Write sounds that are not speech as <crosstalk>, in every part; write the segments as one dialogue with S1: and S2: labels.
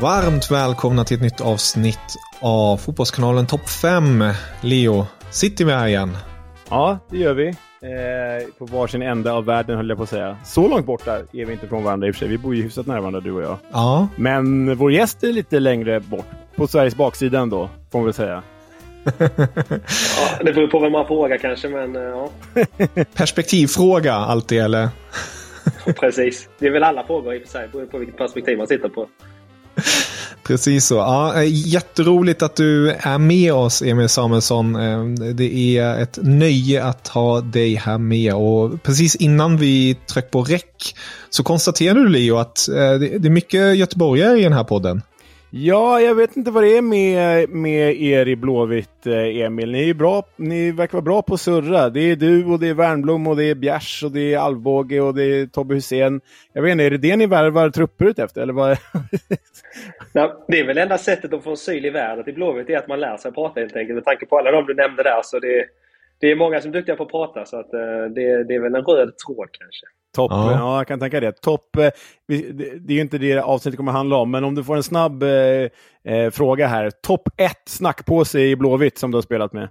S1: Varmt välkomna till ett nytt avsnitt av Fotbollskanalen Topp 5. Leo, sitter vi här igen?
S2: Ja, det gör vi. Eh, på varsin ände av världen höll jag på att säga. Så långt borta är vi inte från varandra i och för sig. Vi bor ju hyfsat nära varandra du och jag.
S1: Ja.
S2: Men vår gäst är lite längre bort. På Sveriges baksida ändå, får man väl säga. <laughs>
S3: Ja, det beror på vem man frågar kanske, men eh, ja. <laughs>
S1: Perspektivfråga alltid, eller? <laughs>
S3: Precis. Det är väl alla frågor i och för sig. Det beror på vilket perspektiv man sitter på.
S1: Precis så. Ja, eh, jätteroligt att du är med oss, Emil Samuelsson. Eh, det är ett nöje att ha dig här med. Och precis innan vi tryckte på räck så konstaterade du, Leo, att eh, det är mycket göteborgare i den här podden.
S2: Ja, jag vet inte vad det är med, med er i Blåvitt, eh, Emil. Ni, är bra, ni verkar vara bra på att surra. Det är du och det är Wernbloom och det är Bjärs och det är Alvbåge och det är Tobbe Hussein. Jag vet inte, är det det ni värvar trupper ut efter? Eller vad? <laughs>
S3: Nej, det är väl enda sättet att få en syl i världen i Blåvitt är att man lär sig prata helt enkelt. Med tanke på alla de du nämnde där så det, det är många som är duktiga på att prata så att eh, det, det är väl en röd tråd kanske.
S2: Topp,
S1: Ja.
S2: ja. jag kan tänka det. Topp, eh, det, är ju inte det avsnittet kommer handla om, men om du får en snabb eh, eh, fråga här. Topp ett snackpåse i Blåvitt som du har spelat med?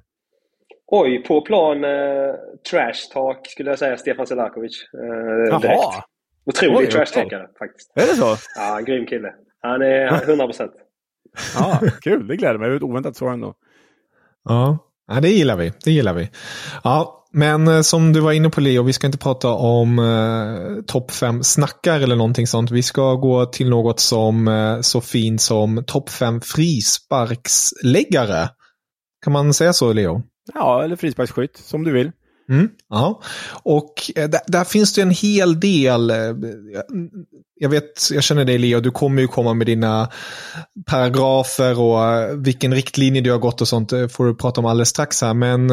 S3: Oj, på plan eh, trash talk skulle jag säga Stefan Selakovic. Eh, direkt.
S2: Jaha!
S3: Otrolig trash talkare faktiskt.
S2: Är det så?
S3: Ja, grym kille. Han är 100%. <laughs>
S2: Ja, kul, det gläder mig. Det var ett oväntat svar ändå.
S1: Ja ja, det gillar vi. Det gillar vi. Ja, men eh, som du var inne på Leo, vi ska inte prata om eh, topp fem snackar eller någonting sånt. Vi ska gå till något som eh, så fint som topp fem frisparksläggare. Kan man säga så Leo?
S2: Ja, eller frisparksskytt, som du vill.
S1: Mm, ja, och eh, där, där finns det en hel del. Eh, jag vet, jag känner dig Leo, du kommer ju komma med dina paragrafer och eh, vilken riktlinje du har gått och sånt får du prata om alldeles strax här. Men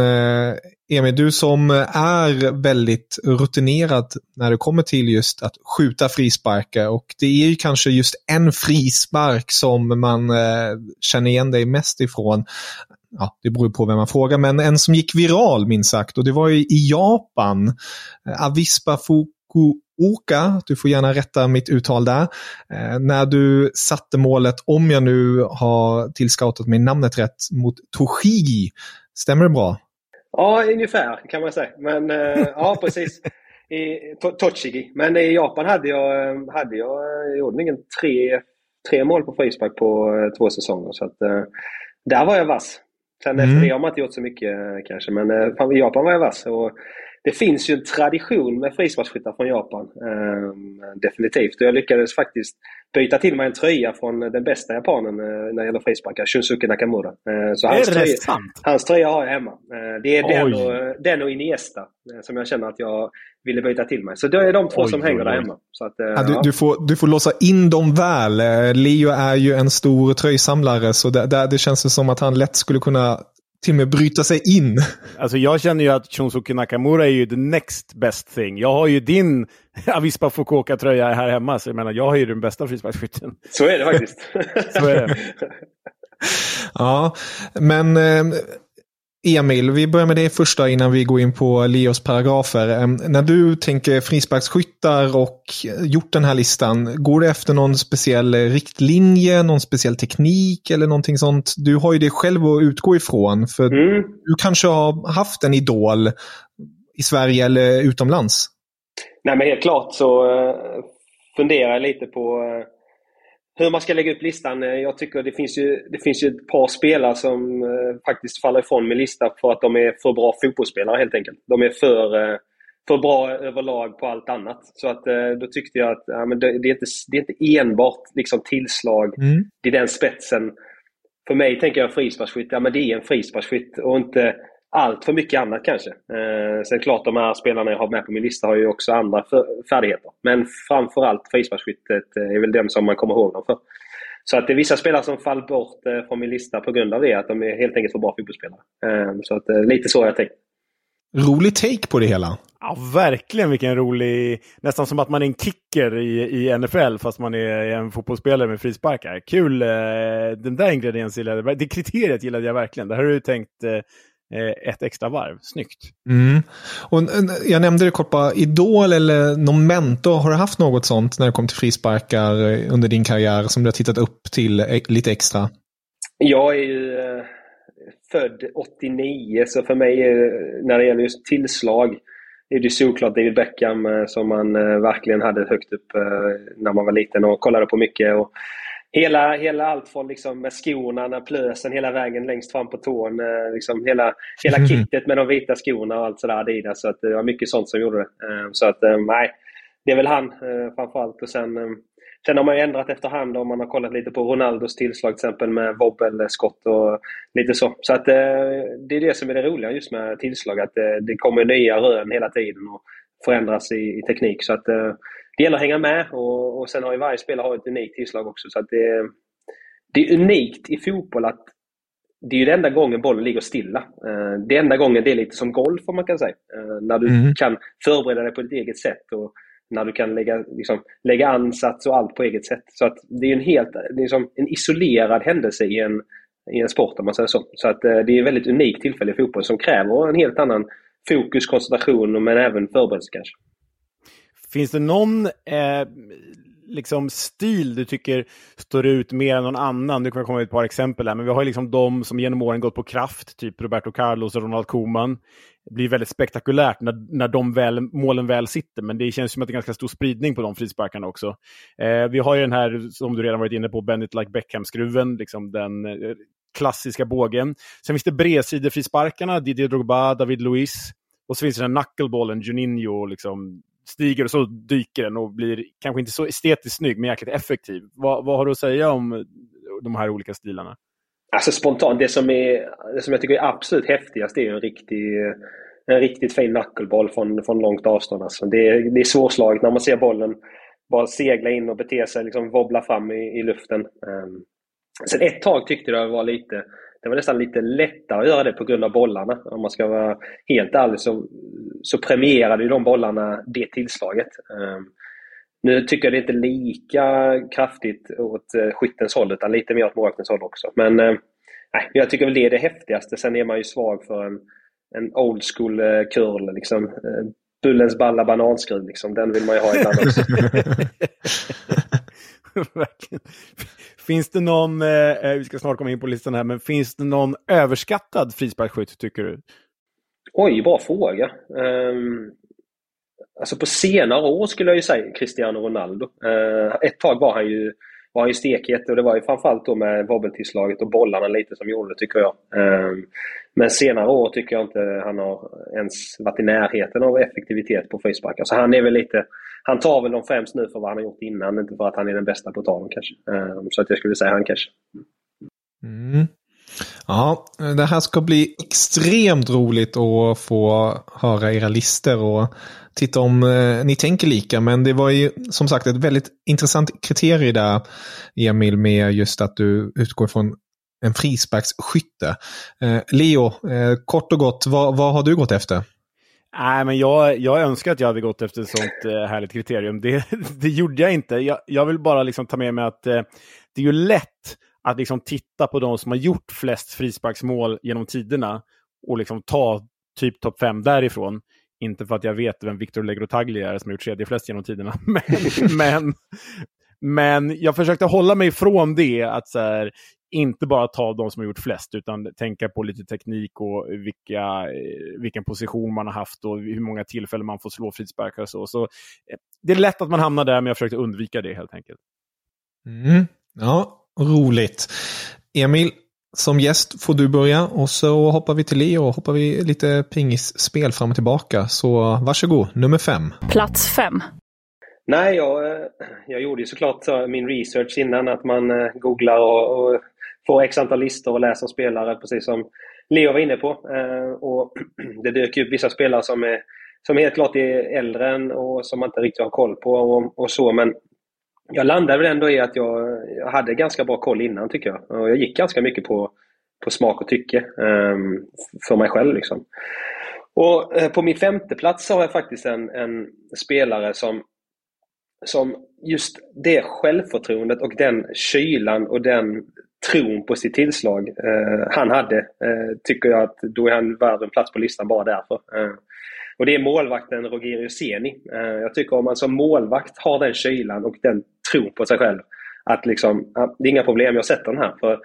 S1: Emil, du som är väldigt rutinerad när det kommer till just att skjuta frisparkar och det är ju kanske just en frispark som man känner igen dig mest ifrån ja, det beror på vem man frågar, men en som gick viral minst sagt och det var ju i Japan. Eh, Avispa Fukuoka, du får gärna rätta mitt uttal där. Eh, när du satte målet, om jag nu har tillscoutat mig namnet rätt, mot Toshigi. Stämmer det bra?
S3: Ja, ungefär kan man säga. Men eh, ja, <laughs> precis. I to- Tochigi. Men i Japan hade jag, hade jag, jag gjorde ingen tre, tre mål på frispark på två säsonger. Så att, eh, där var jag vass. Sen
S1: Mm.
S3: efter det har man inte gjort så mycket eh, kanske, men eh, fan, i Japan var jag vass. Och det finns ju en tradition med frisparksskyttar från Japan. Eh, definitivt. Och jag lyckades faktiskt byta till mig en tröja från den bästa japanen eh, när det gäller frisparkar, Shunsuke Nakamura. Eh,
S2: så hans, tröja,
S3: hans tröja har jag hemma. Eh, det är den och, den och Iniesta eh, som jag känner att jag ville byta till mig. Så det är de två oj, som hänger oj, där hemma. Så att,
S1: ja, du, ja. du, får, du får låsa in dem väl. Leo är ju en stor tröjsamlare så det, det, det känns som att han lätt skulle kunna till och med bryta sig in.
S2: Alltså jag känner ju att Shunsuke Nakamura är ju the next best thing. Jag har ju din <laughs> Avispa Fukuoka-tröja här hemma, så jag menar, jag har ju den bästa frisparksskytten.
S3: Så är det faktiskt. <laughs>
S2: så är det.
S1: ja, men eh, Emil, vi börjar med det första innan vi går in på Leos paragrafer. När du tänker frisparksskyttar och gjort den här listan, går det efter någon speciell riktlinje, någon speciell teknik eller någonting sånt? Du har ju det själv att utgå ifrån, för mm. du kanske har haft en idol i Sverige eller utomlands?
S3: Nej, men helt klart så uh, funderar jag lite på uh hur man ska lägga upp listan. Eh, jag tycker det finns ju, det finns ju ett par spelare som eh, faktiskt faller ifrån min lista för att de är för bra fotbollsspelare helt enkelt. De är för, eh, för bra överlag på allt annat. Så att då tyckte jag att ja, men det, det, är inte, det är inte enbart liksom tillslag mm. i den spetsen. För mig tänker jag frisparksskytt, ja men det är en frisparksskytt och inte allt för mycket annat kanske. Eh, sen klart de här spelarna jag har med på min lista har ju också andra färdigheter. Men framförallt frisparksskyttet är väl den som man kommer ihåg dem för. Så att det är vissa spelare som faller bort eh, från min lista på grund av det, att de är helt enkelt för bra fotbollsspelare. Eh, så att eh, lite så har jag tänkt.
S1: Rolig take på det hela.
S2: Ja, verkligen vilken rolig... Nästan som att man är en kicker i, i NFL fast man är en fotbollsspelare med frisparkar. Kul! Eh, den där ingrediensen gillade jag. Det kriteriet gillade jag verkligen. Det här har du tänkt eh, Eh, ett extra varv. Snyggt.
S1: Mm. Och eh, jag nämnde det kort bara, Idol eller någon mentor, har du haft något sånt när det kom till frisparkar eh, under din karriär som du har tittat upp till lite extra?
S3: Jag är ju född 89, så för mig när det gäller just tillslag är det såklart David Beckham som man verkligen hade högt upp när man var liten och kollade på mycket. Och hela, hela allt från liksom med skorna, plösen hela vägen längst fram på tån. Eh, liksom hela, hela mm. kittet med de vita skorna och allt sådär Adidas. Så att det var mycket sånt som gjorde det. Eh, så att eh, nej, det är väl han framförallt. Och sen, sen har man ju ändrat efterhand om man har kollat lite på Ronaldos tillslag till exempel med wobbelskott och lite så. Så att det är det som är det roliga just med tillslag. Att det kommer nya rön hela tiden och förändras i, i teknik. Så att det gäller att hänga med och, och sen har ju varje spelare ett unikt tillslag också. Så att det, det är unikt i fotboll att det är ju den enda gången bollen ligger stilla. Uh, det är enda gången det är lite som golf om man kan säga. Uh, när du mm. kan förbereda dig på ditt eget sätt och när du kan lägga, liksom, lägga ansats och allt på eget sätt. Så att det är en helt liksom en isolerad händelse i en, i en sport om man säger så. Så att det är ett väldigt unikt tillfälle i fotboll som kräver en helt annan fokus, koncentration men även förberedelse kanske.
S2: Finns det någon eh, liksom stil du tycker står ut mer än någon annan? Nu kommer vi komma med ett par exempel här, men vi har ju liksom de som genom åren gått på kraft, typ Roberto Carlos och Ronald Koeman. Det blir väldigt spektakulärt när, när de väl, målen väl sitter, men det känns som att det är ganska stor spridning på de frisparkarna också. Eh, vi har ju den här, som du redan varit inne på, Bennett like Beckham-skruven, liksom den eh, klassiska bågen. Sen finns det bredsidefrisparkarna, Didier Drogba, David Luiz. Och så finns det den knuckleballen, Juninho, liksom stiger och så dyker den och blir kanske inte så estetiskt snygg, men jäkligt effektiv. Vad, vad har du att säga om de här olika stilarna?
S3: Alltså spontant, det som, är, det som jag tycker är absolut häftigast är en, riktig, en riktigt fin knuckleball från, från långt avstånd. Alltså. Det, är, det är svårslaget när man ser bollen bara segla in och bete sig, liksom wobbla fram i, i luften. Um, sen ett tag tyckte jag det var lite det var nästan lite lättare att göra det på grund av bollarna. Om man ska vara helt ärlig så, så premierade ju de bollarna det tillslaget. Um, nu tycker jag det är inte lika kraftigt åt uh, skyttens håll utan lite mer åt målvaktens håll också. Men uh, nej, jag tycker väl det är det häftigaste. Sen är man ju svag för en, en old school uh, curl. Liksom. Bullens balla bananskruv, liksom. den vill man ju ha ibland <laughs> också. <laughs> <laughs>
S2: finns det någon, eh, eh, vi ska snart komma in på listan här, men finns det någon överskattad frisparksskytt tycker du?
S3: Oj, bra fråga. Um, alltså på senare år skulle jag ju säga Cristiano Ronaldo. Uh, ett tag var han ju var han ju stekhet och det var ju framförallt då med wobbeltillslaget och bollarna lite som gjorde det tycker jag. Ehm, men senare år tycker jag inte han har ens varit i närheten av effektivitet på frisparkar. Så alltså han är väl lite, han tar väl dem främst nu för vad han har gjort innan, inte för att han är den bästa på att ta dem kanske. Ehm, så att jag skulle säga han kanske.
S1: Mm. Ja, det här ska bli extremt roligt att få höra era listor och titta om eh, ni tänker lika. Men det var ju som sagt ett väldigt intressant kriterie där, Emil, med just att du utgår från en frisparksskytte. Eh, Leo, eh, kort och gott, vad, vad har du gått efter?
S2: Nej, men jag, jag önskar att jag hade gått efter ett sånt eh, härligt kriterium. Det, <laughs> det gjorde jag inte. Jag, jag vill bara liksom ta med mig att eh, det är ju lätt att liksom titta på de som har gjort flest frisparksmål genom tiderna och liksom ta typ topp fem därifrån. Inte för att jag vet vem Victor Legrotagli är som har gjort tredje flest genom tiderna. <laughs> Men, men, men jag försökte hålla mig ifrån det. att så här, inte bara ta de som har gjort flest, utan tänka på lite teknik och vilka, eh, vilken position man har haft och hur många tillfällen man får slå frisparkar och så. så. Eh, det är lätt att man hamnar där, men jag försökte undvika det helt enkelt.
S1: Mm. Ja, roligt. Emil, som gäst får du börja och så hoppar vi till Leo och hoppar vi lite pingisspel fram och tillbaka. Så varsågod, nummer fem.
S4: Plats fem.
S3: Nej, jag, eh, jag gjorde ju såklart min research innan att man googlar och, och får x antal listor och läser spelare precis som Leo var inne på. Eh, och <clears throat> det dök upp vissa spelare som är som helt klart är äldre än och som man inte riktigt har koll på och, och så. Men jag landade väl ändå i att jag, jag, hade ganska bra koll innan tycker jag. Och jag gick ganska mycket på, på smak och tycke um, för mig själv. Liksom. Och uh, På min femte plats har jag faktiskt en, en, spelare som, som just det självförtroendet och den kylan och den tron på sitt tillslag eh, han hade, eh, tycker jag att då är han värd en plats på listan bara därför. Eh, och det är målvakten Rogerio Seni. Eh, jag tycker om man som målvakt har den kylan och den tron på sig själv. Att liksom, det är inga problem, jag sätter den här. För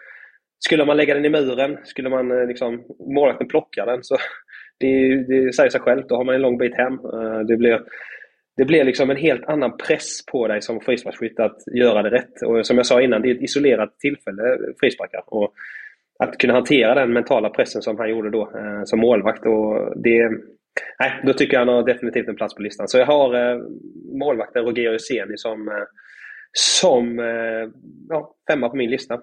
S3: skulle man lägga den i muren, skulle man eh, liksom, målvakten plocka den så <laughs> det, det säger sig självt, då har man en lång bit hem. Eh, det blir, det blir liksom en helt annan press på dig som frisparksskytt att göra det rätt. Och som jag sa innan, det är ett isolerat tillfälle, eh, frisparkar. Och att kunna hantera den mentala pressen som han gjorde då eh, som målvakt. Och det, nej, då tycker jag han har definitivt en plats på listan. Så jag har eh, målvakten Roger Seni som eh, som eh, ja, femma på min lista.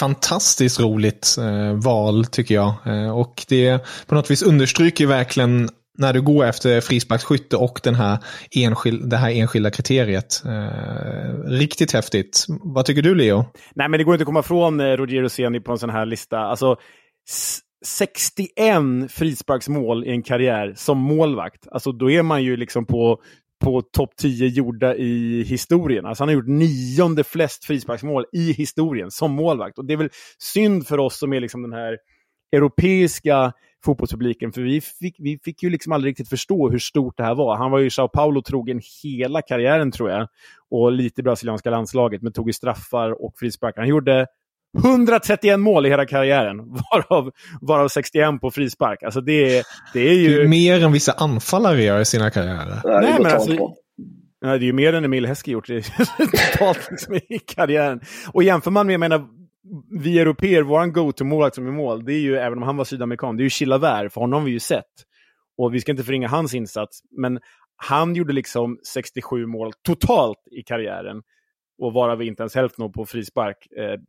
S1: Fantastiskt roligt eh, val tycker jag. Eh, och det på något vis understryker verkligen när du går efter frisparksskytte och den här enskil, det här enskilda kriteriet. Eh, riktigt häftigt. Vad tycker du Leo?
S2: Nej, men det går inte att komma ifrån eh, Roger Seni på en sån här lista. Alltså, 61 frisparksmål i en karriär som målvakt. Alltså då är man ju liksom på på topp 10 gjorda i historien. Alltså han har gjort nionde flest frisparksmål i historien som målvakt. Och det är väl synd för oss som är liksom den här europeiska fotbollspubliken, för vi fick, vi fick ju liksom aldrig riktigt förstå hur stort det här var. Han var ju Sao Paulo trogen hela karriären tror jag, och lite i brasilianska landslaget, men tog ju straffar och frisparkar. Han gjorde 131 mål i hela karriären, <laughs> varav, varav 61 på frispark. Alltså det, det är ju...
S1: Det är mer än vissa anfallare gör i sina karriärer.
S2: Nej, men alltså, det är ju mer än Emil Heskey gjort <laughs> totalt liksom, i karriären. Och jämför man med, jag menar, vi europeer, vår go-to-målvakt som är mål, det är ju, även om han var sydamerikan, det är ju Chilavert, för honom har vi ju sett. Och vi ska inte förringa hans insats, men han gjorde liksom 67 mål totalt i karriären. Och varav inte ens hälften på frispark. Eh,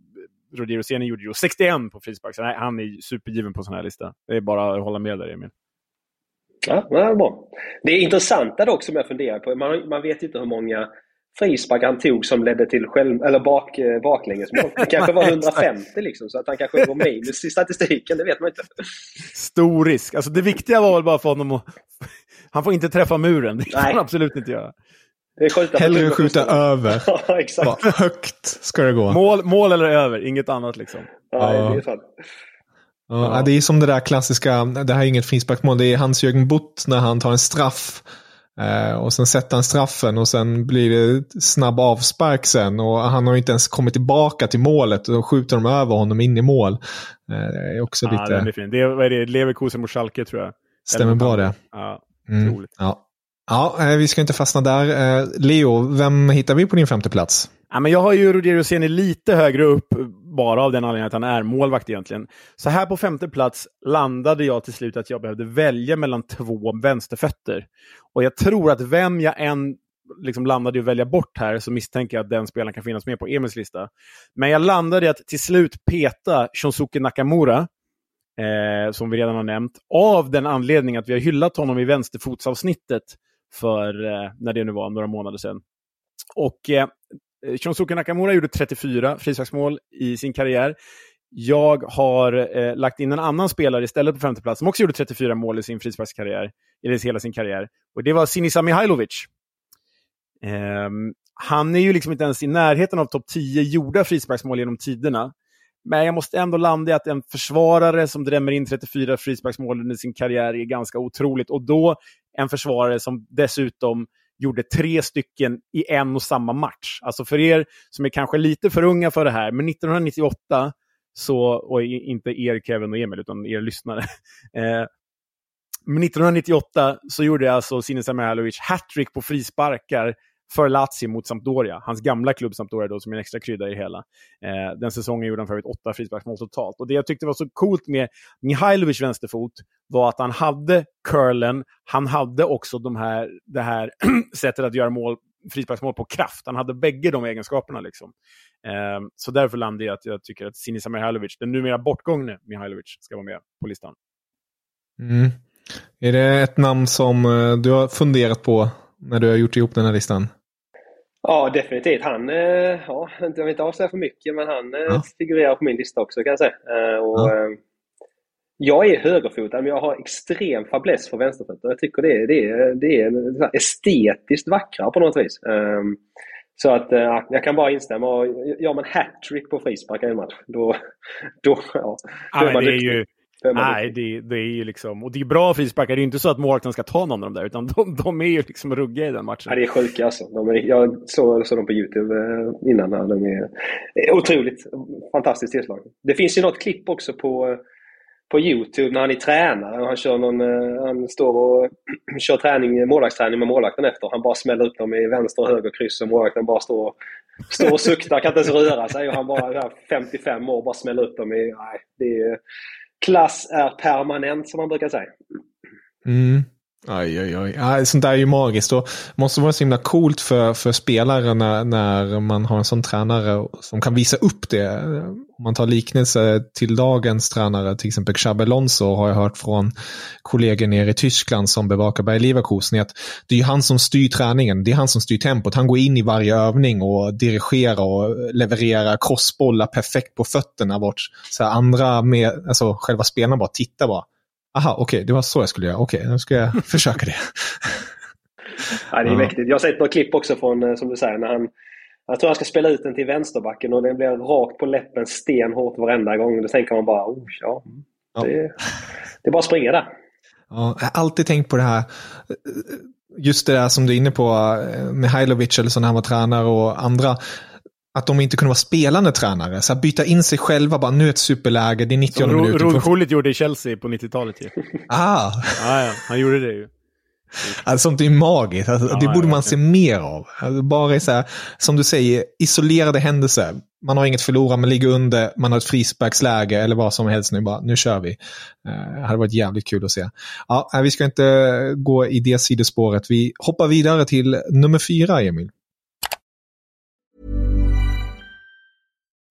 S2: Roger Roseni gjorde ju 61 på frispark, så nej, han är supergiven på sån här lista. Det är bara att hålla med där, Emil.
S3: Ja, det är bra. Det är intressanta dock som jag funderar på. Man, man vet inte hur många frispark han tog som ledde till själv, eller bak, eh, baklängesmål. Det kanske var <laughs> 150 liksom, så att han kanske var minus i statistiken, det vet man inte.
S2: Stor risk. Alltså det viktiga var väl bara för honom att... <laughs> Han får inte träffa muren, det kan Nej. han absolut inte göra.
S1: Hellre skjuta över. <laughs> ja, exakt. Bara högt ska det gå.
S2: Mål, mål eller över, inget annat liksom.
S3: Ja, ja. det är sant.
S1: Ja, det är som det där klassiska, det här är inget frisparksmål, det är Hans-Jörgen Butt när han tar en straff. Eh, och sen sätter han straffen och sen blir det snabb avspark sen. Och han har inte ens kommit tillbaka till målet och då skjuter de över honom in i mål. Eh, det är också
S2: ja,
S1: lite...
S2: Den är fin. Det är, vad är det, Leverkusen mot Schalke tror jag.
S1: Stämmer bra det.
S2: Ja,
S1: mm. Ja. Ja, eh, vi ska inte fastna där. Eh, Leo, vem hittar vi på din femte plats?
S2: Ja, men jag har ju Rogério Ceni lite högre upp, bara av den anledningen att han är målvakt egentligen. Så här på femte plats landade jag till slut att jag behövde välja mellan två vänsterfötter. Och jag tror att vem jag än liksom landade i att välja bort här så misstänker jag att den spelaren kan finnas med på Emils lista. Men jag landade i att till slut peta Shunsuke Nakamura, eh, som vi redan har nämnt, av den anledningen att vi har hyllat honom i vänsterfotsavsnittet för, eh, när det nu var, några månader sedan. Och eh, Eh, Shunsuke Nakamura gjorde 34 frisparksmål i sin karriär. Jag har eh, lagt in en annan spelare istället på femte plats som också gjorde 34 mål i sin frisparkskarriär, eller hela sin karriär. Och det var Sinisa Mihailovic. Eh, han är ju liksom inte ens i närheten av topp 10 gjorda frisparksmål genom tiderna. Men jag måste ändå landa i att en försvarare som drämmer in 34 frisparksmål under sin karriär är ganska otroligt. Och då en försvarare som dessutom gjorde tre stycken i en och samma match. Alltså för er som är kanske lite för unga för det här, men 1998, så, och inte er Kevin och Emil, utan er lyssnare. <laughs> Eh, men 1998 så gjorde alltså Sinisa Mihailovic hattrick på frisparkar för Lazio mot Sampdoria. Hans gamla klubb Sampdoria då, som är en extra krydda i det hela. Eh, den säsongen gjorde han för övrigt åtta frisparksmål totalt. Och det jag tyckte var så coolt med Mihailovic vänsterfot var att han hade curlen, han hade också de här, det här <clears throat> sättet att göra mål, frisparksmål på kraft. Han hade bägge de egenskaperna. Liksom. Eh, så därför landade jag att jag tycker att Sinisa Mihailovic, den numera bortgångne Mihailovic, ska vara med på listan.
S1: Mm. Är det ett namn som eh, du har funderat på när du har gjort ihop den här listan?
S3: Ja, definitivt. Han, eh, ja, jag vill inte avslöja för mycket, men han eh, ja. figurerar på min lista också kan jag säga. Och, ja. Jag är högerfotad, men jag har extrem fäbless för vänsterfötter. Jag tycker det är, det är, det är estetiskt vackrare på något vis. Så att jag kan bara instämma. Gör man hattrick på frispark i en match, då, då, ja,
S2: då är man det är ju Nej, det, det, är ju liksom... Och det är bra frisparkar. Det är ju inte så att målvakten ska ta någon av dem där, utan de, de är ju liksom ruggiga i den matchen.
S3: Ja, det är sjuka alltså. De är, jag såg, såg dem på YouTube eh, innan. Här. De är otroligt fantastiskt tillslag. Det finns ju något klipp också på, på YouTube när han är tränare. Han, kör någon, eh, han står och <clears throat> kör träning, målvaktsträning med målvakten efter. Han bara smäller upp dem i vänster och höger kryss och målvakten bara står, står och suktar, kan inte ens röra sig. Och han bara 55 år bara smäller upp dem i... Nej, det är, klass är permanent som man brukar säga.
S1: Mm. Aj, aj, aj. Sånt där är ju magiskt och måste vara så himla coolt för, för spelare när, när man har en sån tränare som kan visa upp det. Om man tar liknelse till dagens tränare, till exempel Xabi Alonso har jag hört från kollegor nere i Tyskland som bevakar Bayer Leverkusen, att det är han som styr träningen, det är han som styr tempot. Han går in i varje övning och dirigerar och levererar crossbollar perfekt på fötterna. Vart så andra, med, alltså själva spelarna bara tittar bara aha, okej, okay, det var så jag skulle göra. Okej, okay, nu ska jag <laughs> försöka det.
S3: ja, det är mäktigt. Jag har sett några klipp också från, eh, som du säger, när han jag tror han ska spela ut den till vänsterbacken och den blir rakt på läppen stenhårt varenda gång. Då tänker man bara, oh, ja, det, ja. det är bara att springa där.
S1: Ja, jag har alltid tänkt på det här, just det där som du är inne på, eh, Mihailovic eller så när han var tränare och andra att de inte kunde vara spelande tränare. Så att byta in sig själva, bara nu är ett superläge, det är 90 Som minuter.
S2: Rod Gullit gjorde i Chelsea på 90-talet ju.
S1: Ah!
S2: ja, ja, han gjorde det ju.
S1: Alltså, sånt är magiskt. Alltså, ja, det borde man se mer av. Alltså, bara så här, som du säger, isolerade händelser. Man har inget förlora, man ligger under, man har ett frisparksläge eller vad som helst nu. Bara, nu kör vi. Uh, det hade varit jävligt kul att se. Ja, vi ska inte gå i det sidospåret. Vi hoppar vidare till nummer fyra, Emil.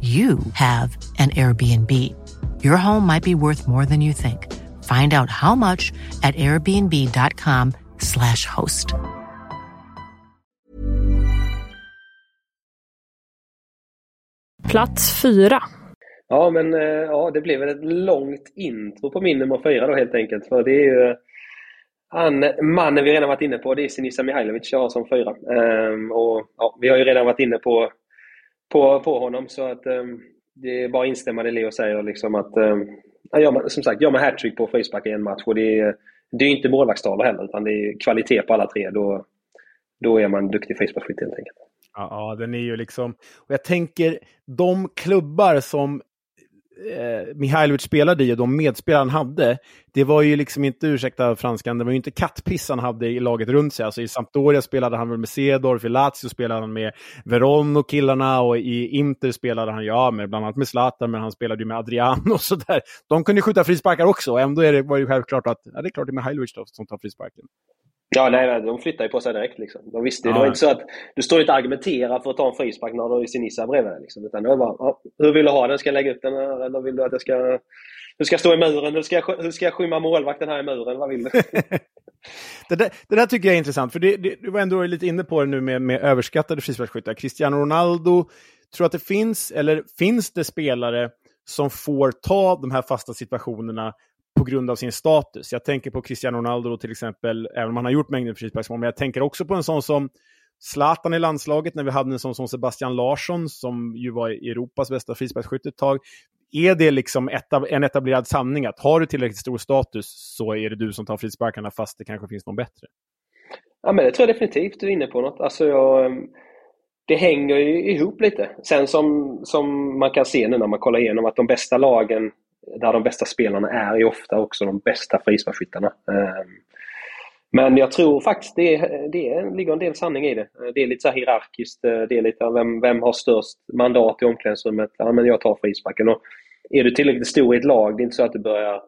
S5: you have an Airbnb. Your home might be worth more than you think. Find out how much at airbnb.com slash host.
S6: Plats fyra.
S3: Ja, men eh, ja, det blev ett långt intro på min nummer fyra då helt enkelt. För det är ju han, mannen vi redan varit inne på, det är Sinisa Mihailovic jag har som fyra. Ehm, och, ja, vi har ju redan varit inne på på, på honom. Så att um, det är bara att instämma i det Leo säger. Liksom att, ehm, um, han som sagt, gör man hattrick på frispark i en match. Och det är, det är inte målvaktstavlor heller, utan det är kvalitet på alla tre. Då, då är man duktig frisparksskytt helt enkelt.
S2: Ja, den är ju liksom... Och jag tänker, de klubbar som eh, Mihailovic spelade i och de medspelare han hade, det var ju liksom inte, ursäkta franskan, det var ju inte kattpiss han hade i laget runt sig. Alltså i Sampdoria spelade han väl med Cedorf, i Lazio spelade han med Veron och killarna och i Inter spelade han ja, med, bland annat med Zlatan, men han spelade ju med Adriano och sådär. De kunde skjuta frisparkar också, och ändå är det, var det självklart att ja, det är klart det är Mihailovic då, som tar frisparken.
S3: Ja, nej, de flyttar ju på sig direkt. Liksom. De visste ju. Ja. Det var inte så att du står inte och argumenterar för att ta en frispark när du har Sinisa bredvid dig. Liksom. Utan det var bara, hur vill du ha den? Ska jag lägga ut den? Eller vill du att jag ska, du ska stå i muren? Hur ska, jag, hur ska jag skymma målvakten här i muren? Vad vill du? <laughs>
S2: det, där, det där tycker jag är intressant, för det, det, du var ändå lite inne på det nu med, med överskattade frisparksskyttar. Cristiano Ronaldo, tror att det finns, eller finns det spelare som får ta de här fasta situationerna på grund av sin status. Jag tänker på Cristiano Ronaldo till exempel, även om han har gjort mängder frisparksmål, men jag tänker också på en sån som Zlatan i landslaget, när vi hade en sån som Sebastian Larsson, som ju var Europas bästa frisparksskytt ett tag. Är det liksom etab en etablerad sanning att har du tillräckligt stor status så är det du som tar frisparkarna fast det kanske finns någon bättre?
S3: Ja, men det tror jag definitivt du är inne på något. Alltså jag, ehm, det hänger ju ihop lite. Sen som, som man kan se nu när man kollar igenom att de bästa lagen där de bästa spelarna är, är ofta också de bästa frisparksskyttarna. Ehm, men jag tror faktiskt det, det ligger en del sanning i det. Eh, det är lite så hierarkiskt. Eh, det är lite vem, vem har störst mandat i omklädningsrummet? Ja, men jag tar frisparken. Och är du tillräckligt stor i ett lag, det är inte så att du börjar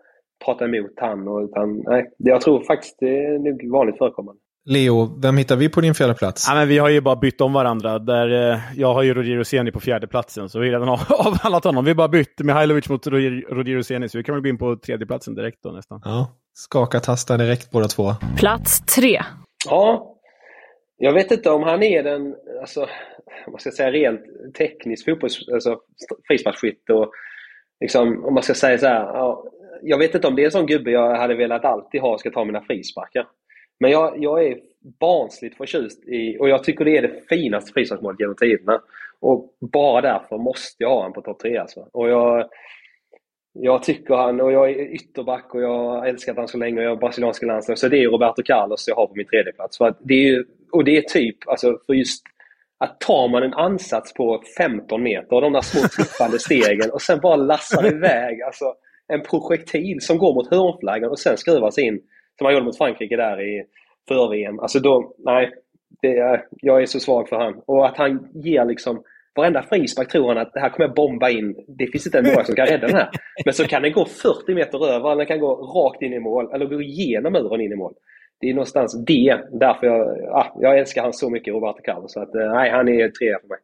S3: prata emot han. Och, utan, nej, jag tror faktiskt det är nog vanligt förekommande.
S1: Leo, vem hittar vi på din fjärde plats?
S2: Ja, men vi har ju bara bytt om varandra. Där, eh, jag har ju Roger Roseni på fjärde platsen så vi har redan <laughs> avhandlat honom. Vi har bara bytt Mihailovic mot Roger Roseni, så vi kan väl gå in på tredjeplatsen direkt då nästan.
S1: Ja, skaka tastar direkt båda två.
S6: Plats tre.
S3: Ja, jag vet inte om han är den, alltså, man ska säga rent teknisk fotbolls, alltså frisparksskytt och liksom, om man ska säga så här, ja, jag vet inte om det är en sån gubbe jag hade velat alltid ha ska ta mina frisparkar. Men jag, jag är barnsligt förtjust i, och jag tycker det är det finaste frisparksmålet genom tiderna. Och bara därför måste jag ha honom på topp tre. Alltså. Och jag, jag tycker han, och jag är ytterback och jag har älskat honom så länge och jag är brasilianska landslaget. Så det är Roberto Carlos jag har på min tredje plats. För det är, och det är typ, alltså för just att tar man en ansats på 15 meter och de där små tuffande <laughs> stegen och sen bara lassar iväg alltså, en projektil som går mot hörnflaggan och sen skruvas in som han gjorde mot Frankrike där i för-VM. Alltså då, nej. Det är, jag är så svag för han. Och att han ger liksom Varenda frispark tror han att det här kommer jag bomba in. Det finns inte en mål som kan rädda den här. Men så kan den gå 40 meter över, eller den kan gå rakt in i mål, eller gå igenom muren in i mål. Det är någonstans det, därför jag, ah, jag älskar han så mycket, Roberto Carlos. Så att, eh, nej, han är trea för mig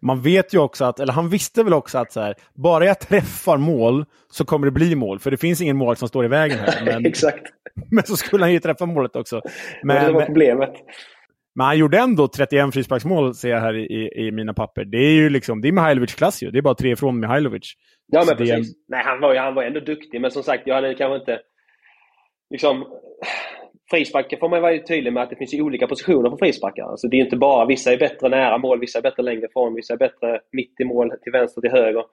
S2: man vet ju också att, eller han visste väl också att så här, bara jag träffar mål så kommer det bli mål. För det finns ingen mål som står i vägen här.
S3: Men, <laughs> Exakt. <laughs>
S2: Men så skulle han ju träffa målet också. Men,
S3: det var problemet.
S2: Men han gjorde ändå 31 frisparksmål, ser jag här i, i, mina papper. Det är ju liksom, det är Mihailovic-klass ju. Det är bara tre ifrån Mihailovic.
S3: Ja, men precis. Är... Nej, han var, han var ändå duktig, men som sagt, jag hade kanske inte... Liksom, frisparkar får man vara tydlig med att det finns olika positioner på frisparkar. Alltså det är inte bara vissa är bättre nära mål, vissa är bättre längre ifrån, vissa är bättre mitt i mål, till vänster, till höger.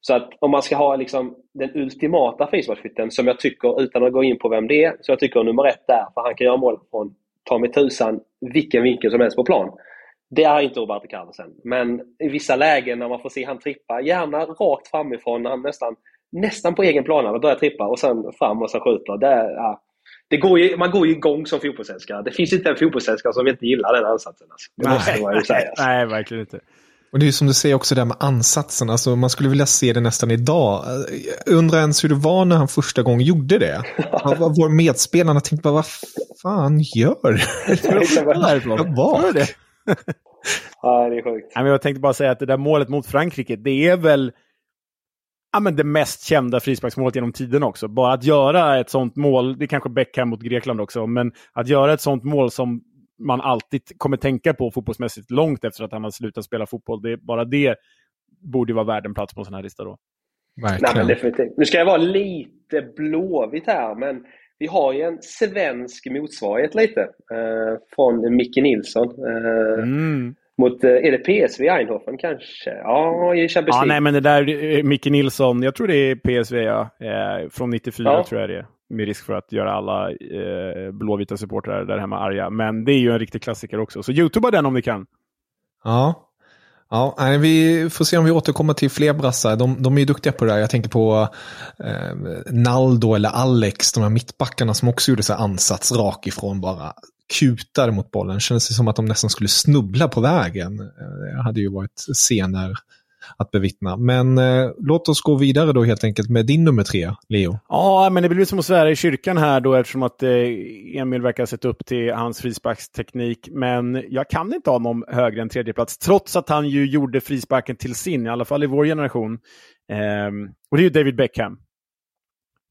S3: Så att om man ska ha liksom den ultimata frisparksskytten, som jag tycker, utan att gå in på vem det är, så jag tycker nummer ett där, för han kan göra mål från ta mig tusan vilken vinkel som helst på plan. Det är inte Roberto Carlos än. Men i vissa lägen när man får se han trippa, gärna rakt framifrån, han nästan, nästan på egen plan, han börjar trippa och sen fram och sen skjuter. Det, ja, det går ju, man går ju igång som fotbollsälskare. Det finns inte en fotbollsälskare som inte gillar den ansatsen. Alltså. Det
S2: nej,
S3: måste man ju säga. <laughs>
S2: Nej, verkligen inte.
S1: Och det är som du säger också där med ansatsen, alltså man skulle vilja se det nästan idag. Jag undrar ens hur det var när han första gången gjorde det. Vår medspelarna tänkte bara, vad fan gör <laughs> du?
S2: Var det? <laughs>
S3: ja, det är sjukt.
S2: Jag tänkte bara säga att det där målet mot Frankrike, det är väl ja, men det mest kända frisparksmålet genom tiden också. Bara att göra ett sånt mål, det är kanske Beckham mot Grekland också, men att göra ett sånt mål som man alltid kommer tänka på fotbollsmässigt långt efter att han har slutat spela fotboll. Det, bara det borde vara värd en plats på en sån här lista då.
S3: Nej, men definitivt. Nu ska jag vara lite blåvit här, men vi har ju en svensk motsvarighet lite. Eh, från Micke Nilsson. Eh, mm. Mot, eh, är det PSV Eindhoven kanske? Ja, i Champions
S2: League. Ja, nej, men det där, eh, Micke Nilsson, jag tror det är PSV, ja. Eh, från 94 ja. tror jag det är. Med risk för att göra alla eh, blåvita supportrar där hemma arga. Men det är ju en riktig klassiker också. Så youtuba den om ni kan.
S1: Ja, Ja, vi får se om vi återkommer till fler brassar. De, de är ju duktiga på det där. Jag tänker på eh, Naldo eller Alex, de här mittbackarna som också gjorde så ansats rak ifrån bara kutar mot bollen. Kändes det som att de nästan skulle snubbla på vägen. Eh, det hade ju varit scener att bevittna. Men eh, låt oss gå vidare då helt enkelt med din nummer tre, Leo.
S2: Ja, men det blir som att svära i kyrkan här då eftersom att eh, Emil verkar ha sett upp till hans frisparksteknik. Men jag kan inte ha honom högre än tredjeplats trots att han ju gjorde frisparken till sin, i alla fall i vår generation. Eh, och det är ju David Beckham.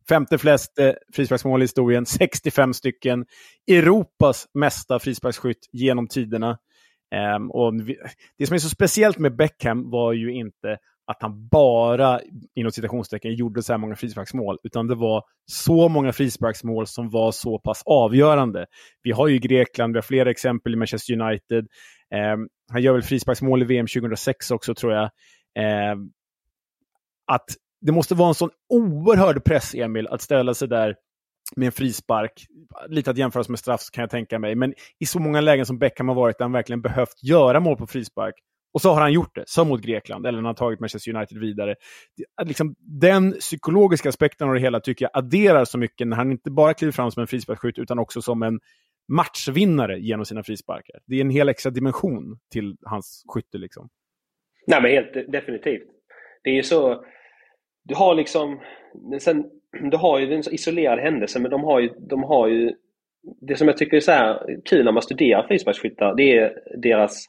S2: Femte flest eh, frisparksmål i historien, 65 stycken. Europas mesta frisparksskytt genom tiderna. Um, och det som är så speciellt med Beckham var ju inte att han bara, inom citationstecken, gjorde så här många frisparksmål, utan det var så många frisparksmål som var så pass avgörande. Vi har ju Grekland, vi har flera exempel i Manchester United. Um, han gör väl frisparksmål i VM 2006 också, tror jag. Um, att det måste vara en sån oerhörd press, Emil, att ställa sig där med en frispark. Lite att jämföras med straff kan jag tänka mig. Men i så många lägen som Beckham har varit där han verkligen behövt göra mål på frispark. Och så har han gjort det, som mot Grekland, eller när han tagit Manchester United vidare. Liksom, den psykologiska aspekten av det hela tycker jag adderar så mycket när han inte bara kliver fram som en frisparksskytt utan också som en matchvinnare genom sina frisparkar. Det är en hel extra dimension till hans skytte. Liksom.
S3: Nej, men helt definitivt. Det är ju så... Du har liksom... Sen, du har ju en isolerad händelse, men de har ju, de har ju det som jag tycker är så här kul när man studerar frisparksskyttar, det är deras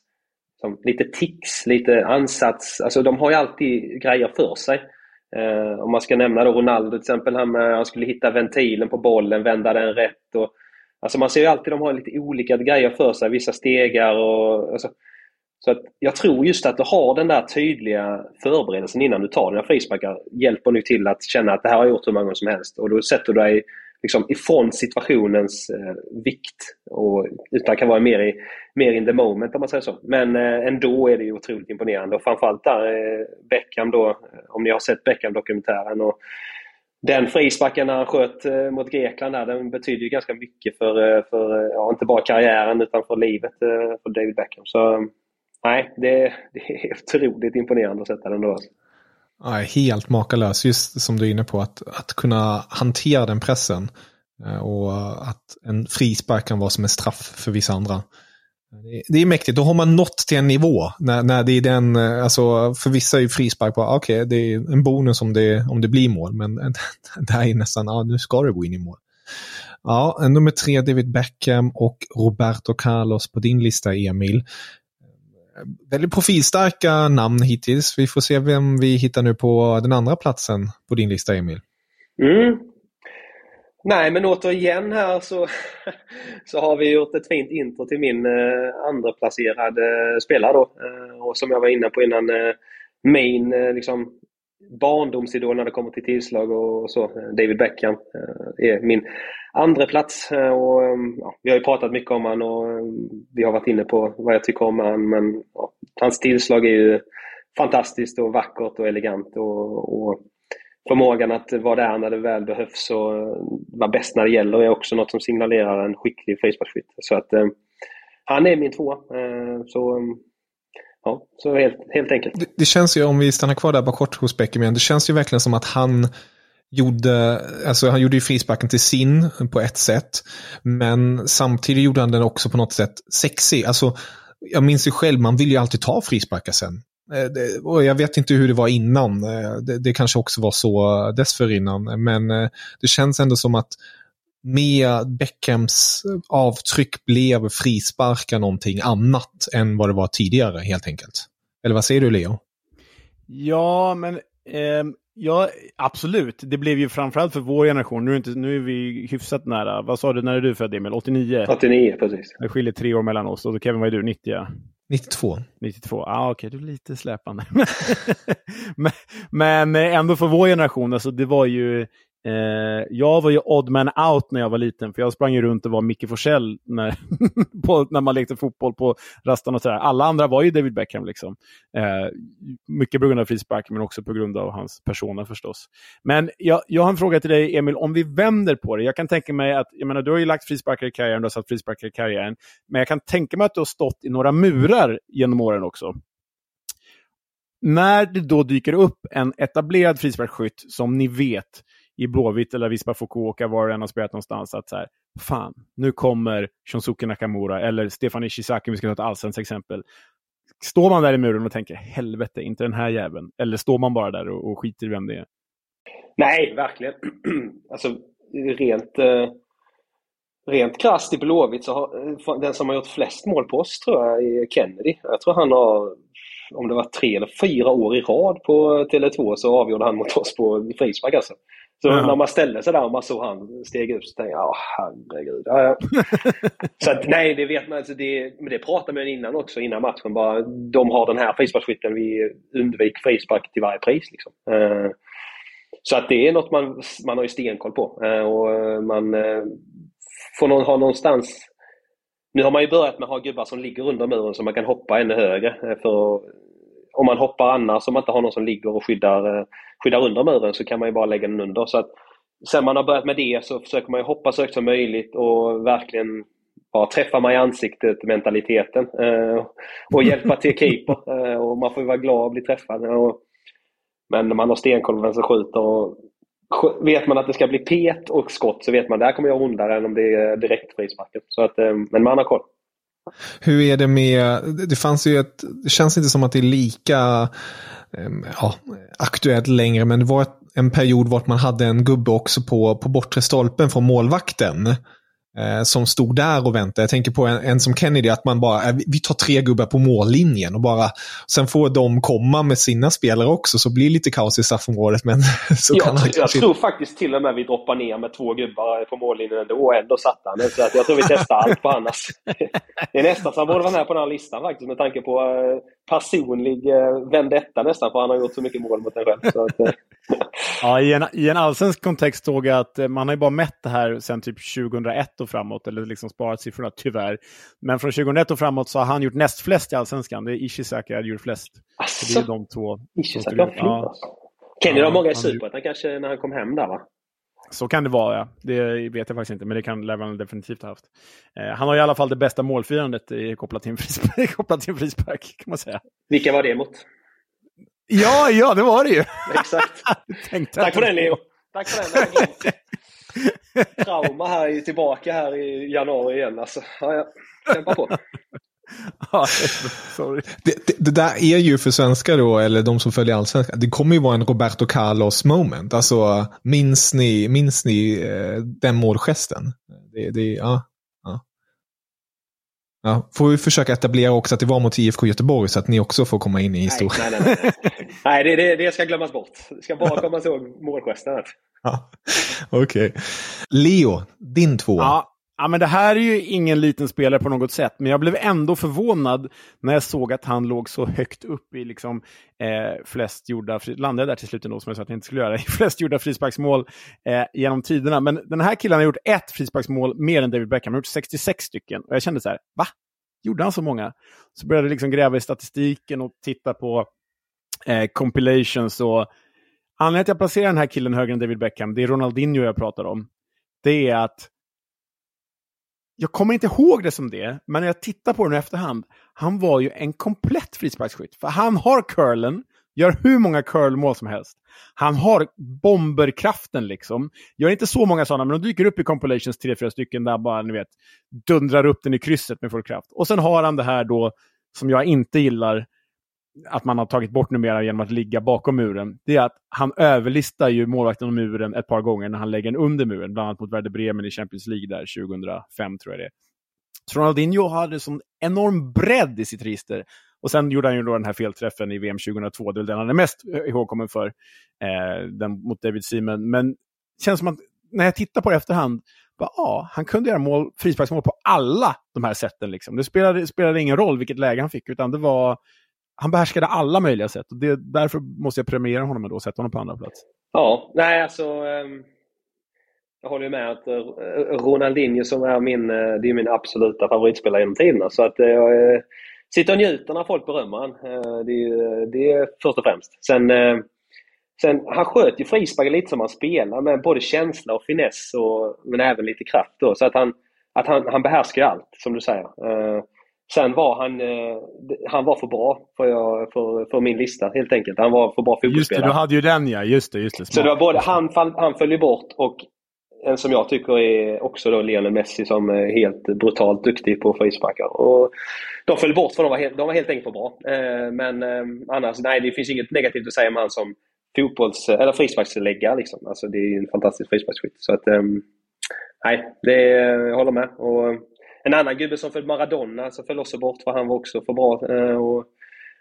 S3: som, lite tics, lite ansats. Alltså de har ju alltid grejer för sig. Eh, om man ska nämna då Ronaldo till exempel, han, eh, han skulle hitta ventilen på bollen, vända den rätt. Och, alltså man ser ju alltid de har lite olika grejer för sig, vissa stegar och... Alltså, så att jag tror just att du har den där tydliga förberedelsen innan du tar dina frisparkar hjälper nu till att känna att det här har jag gjort hur många gånger som helst. Och då sätter du dig liksom ifrån situationens eh, vikt. Och, utan kan vara mer, i, mer in the moment om man säger så. Men eh, ändå är det ju otroligt imponerande. Och framförallt där eh, Beckham då, eh, om ni har sett Beckham-dokumentären. Och den frisparken när han sköt eh, mot Grekland där, den betyder ju ganska mycket för, eh, för eh, ja, inte bara karriären utan för livet för David Beckham. Så nej, det, det är <laughs> otroligt imponerande att sätta den då. Alltså.
S1: Ja, helt makalös, just som du är inne på, att, att kunna hantera den pressen. Eh, och att en frispark kan vara som en straff för vissa andra. Det är mäktigt, då har man nått till en nivå. När, när det är den, eh, alltså för vissa är ju frispark bara, ah, okej, okay, det är en bonus om det, om det blir mål. Men <laughs> det här är nästan, ja nu ska det gå in i mål. Ja, nummer tre David Beckham och Roberto Carlos på din lista Emil väldigt profilstarka namn hittills. Vi får se vem vi hittar nu på den andra platsen på din lista, Emil.
S3: Mm. Nej, men återigen här så, <laughs> så har vi gjort ett fint intro till min eh, andra placerade eh, spelare då. Eh, och som jag var inne på innan, eh, main eh, liksom, barndomsidol när det kommer till tillslag och så. Eh, David Beckham eh, är min andra plats eh, och ehm, ja, Vi har ju pratat mycket om honom och ehm, vi har varit inne på vad jag tycker om honom. Men ja, hans tillslag är ju fantastiskt och vackert och elegant. Och, och förmågan att vara där när det väl behövs och eh, vara bäst när det gäller är också något som signalerar en skicklig frisparksskytt. Så att eh, han är min tvåa. Eh, så ehm, ja, så helt, helt enkelt.
S1: Det, det, känns ju, om vi stannar kvar där bara kort hos Beckham det känns ju verkligen som att han gjorde, alltså han gjorde ju frisparken till sin på ett sätt. Men samtidigt gjorde han den också på något sätt sexig. Alltså, jag minns ju själv, man vill ju alltid ta frisparkar sen. Eh, och jag vet inte hur det var innan. Eh, det, det kanske också var så dessförinnan. Men eh, det känns ändå som att med Beckhams avtryck blev frisparkar någonting annat än vad det var tidigare helt enkelt. Eller vad säger du Leo?
S2: Ja, men eh, ja, absolut. Det blev ju framförallt för vår generation. Nu är, inte, nu är vi hyfsat nära. Vad sa du, när är du född Emil? 89?
S3: 89, precis.
S2: Det skiljer tre år mellan oss. Och Kevin, vad är du? 90?
S1: 92.
S2: 92, ja ah, okej, okay. du är lite släpande. <laughs> men, men ändå för vår generation, alltså det var ju Eh, jag var ju odd man out när jag var liten, för jag sprang ju runt och var Micke Forsell när, <laughs> på, när man lekte fotboll på rasten och sådär. Alla andra var ju David Beckham. Liksom. Eh, mycket på grund av frisparken, men också på grund av hans persona förstås. Men jag, jag har en fråga till dig, Emil, om vi vänder på det. Jag kan tänka mig att, jag menar, du har ju lagt frisparkar i karriären, du har satt frisparkar i karriären, men jag kan tänka mig att du har stått i några murar genom åren också. När det då dyker upp en etablerad frisparksskytt som ni vet i Blåvitt eller Vispa Fukuoka, var det än har spelat någonstans, att så här, fan, nu kommer Shunsuke Nakamura eller Stefan Ishizaki, om vi ska ta ett allsvenskt exempel. Står man där i muren och tänker helvete, inte den här jäveln? Eller står man bara där och, och skiter i vem det är?
S3: Nej, verkligen. <clears throat> alltså, rent, eh, rent krasst i Blåvitt så har eh, den som har gjort flest mål på oss tror jag är Kennedy. Jag tror han har, om det var tre eller fyra år i rad på Tele2 så avgjorde han mot oss på frispark alltså. Så ja. när man ställde sig där och man såg han steg ut så tänkte jag, herregud. Ja, ja. <laughs> så att, nej, det vet man. Alltså det, men det pratade man innan också, innan matchen. Bara, de har den här frisparksskytten, vi undviker frispark till varje pris. Liksom. Uh, så att det är något man, man har ju stenkoll på. Uh, och man uh, får någon, ha någonstans... Nu har man ju börjat med att ha gubbar som ligger under muren så man kan hoppa ännu högre. För om man hoppar annars, om man inte har någon som ligger och skyddar, skyddar under muren, så kan man ju bara lägga den under. Så att, sen man har börjat med det så försöker man ju hoppa så högt som möjligt och verkligen bara träffa mig i ansiktet mentaliteten eh, och hjälpa till keeper. <laughs> Eh, och man får ju vara glad att bli träffad. Och, men när man har stenkoll på vem som skjuter och vet man att det ska bli pet och skott så vet man att det här kommer jag ondare än om det är direkt frisparken. Så att, eh, men man har koll.
S1: Hur är det med, det fanns ju ett, det känns inte som att det är lika ehm, ja, aktuellt längre, men det var en period vart man hade en gubbe också på, på bortre stolpen från målvakten som stod där och väntade. Jag tänker på en, en som Kennedy, att man bara, eh, vi tar tre gubbar på mållinjen och bara, sen får de komma med sina spelare också, så blir det lite kaos i straffområdet. Men <laughs> så
S3: jag, kan han jag kanske... tror faktiskt till och med vi droppar ner med två gubbar på mållinjen ändå, och ändå satt han. Så att jag tror vi testar allt på annars. <laughs> Det är nästan så han borde vara med på den här listan faktiskt, med tanke på eh, personlig eh, vendetta nästan, för han har gjort så mycket mål mot en själv. Så att, <laughs> <laughs>
S2: ja, i en, i en allsvensk kontext såg jag att man har ju bara mätt det här sedan typ 2001 och framåt, eller liksom sparat siffrorna tyvärr. Men från 2001 och framåt så har han gjort näst flest i Allsvenskan. Det är Ishizaki som gjort flest. Asså, så det är de två.
S3: Ishizaki har ja. Kenny har många i Superettan kanske när han kom hem där va?
S2: Så kan det vara, ja. Det vet jag faktiskt inte, men det kan Levan definitivt ha haft. Eh, han har i alla fall det bästa målfirandet i, kopplat, till en frispark, <laughs> kopplat till en frispark, kan man säga.
S3: Vilka var det mot?
S2: Ja, ja, det var det ju!
S3: Exakt. <laughs> Tack för den, Leo. Tack för den. trauma här i, tillbaka här i januari igen. Alltså, ja, ja. Kämpa på. <laughs>
S1: Sorry. Det, det, det, där är ju för svenskar då, eller de som följer allsvenskan, det kommer ju vara en Roberto Carlos moment. Alltså, minns ni, minns ni eh, den målgesten? Det, det, ja, ja. Ja, får vi försöka etablera också att det var mot IFK Göteborg så att ni också får komma in i historien.
S3: Nej, nej, nej. nej det, det, det, ska glömmas bort. Det ska bara komma ihåg målgesten.
S1: Ja, <laughs> Okej. Okay. Leo, din två.
S2: Ja, ja, men det här är ju ingen liten spelare på något sätt, men jag blev ändå förvånad när jag såg att han låg så högt upp i liksom, eh, flest gjorda, landade där till slut ändå som jag sa att jag inte skulle göra, <laughs> i flest gjorda frisparksmål eh, genom tiderna. Men den här killen har gjort ett frisparksmål mer än David Beckham, han har gjort 66 stycken. Och jag kände så här, va? Gjorde han så många? Så började jag liksom gräva i statistiken och titta på eh, compilations och Anledningen till att jag placerar den här killen högre än David Beckham, det är Ronaldinho jag pratar om. Det är att jag kommer inte ihåg det som det, men när jag tittar på den i efterhand, han var ju en komplett frisparksskytt. För han har curlen, gör hur många curlmål som helst. Han har bomberkraften liksom. Gör inte så många sådana, men de dyker upp i compilations tre, fyra stycken där bara, ni vet, dundrar upp den i krysset med full kraft. Och sen har han det här då, som jag inte gillar, att man har tagit bort numera genom att ligga bakom muren, det är att han överlistar ju målvakten och muren ett par gånger när han lägger den under muren, bland annat mot Werder Bremen i Champions League där 2005 tror jag det är. Så Ronaldinho hade sån enorm bredd i sitt register. Och sen gjorde han ju då den här felträffen i VM 2002, det är den han är mest eh, ihågkommen för, eh, den mot David Seaman. Men det känns som att när jag tittar på det i efterhand, bara, ja, han kunde göra mål, frisparksmål på alla de här sätten. Liksom. Det spelade, spelade ingen roll vilket läge han fick, utan det var han behärskade alla möjliga sätt. Och det, därför måste jag premiera honom och sätta honom på andra plats.
S3: Ja, nej alltså. Um, jag håller med att uh, Ronaldinho som är min, uh, det är min absoluta favoritspelare genom tiderna. Så att eh, jag uh, sitter och njuter när folk berömmer honom. Det, det, är först och främst. Sen, sen han sköt ju frisparken lite som han spelar med både känsla och finess och, men även lite kraft. Då, så att han, att han, han behärskar allt, som du säger. Sen var han, eh, han var för bra för, jag, för, för, min lista helt enkelt. Han var för bra fotbollsspelare.
S2: Just det, du hade ju den ja. Just det, just det.
S3: Så det var både han, han föll bort och en som jag tycker är också då Lionel Messi som är helt brutalt duktig på frisparkar. Och de föll bort för de var helt, de var helt enkelt för bra. Eh, men eh, annars, nej det finns inget negativt att säga om han som fotbolls eller frisparksläggare. Liksom. Alltså, det är en fantastisk frisparksskytt. Så att, nej, det, jag håller med. Och, en annan gubbe som föll Maradona som föll också bort för han var också för bra. Eh, och,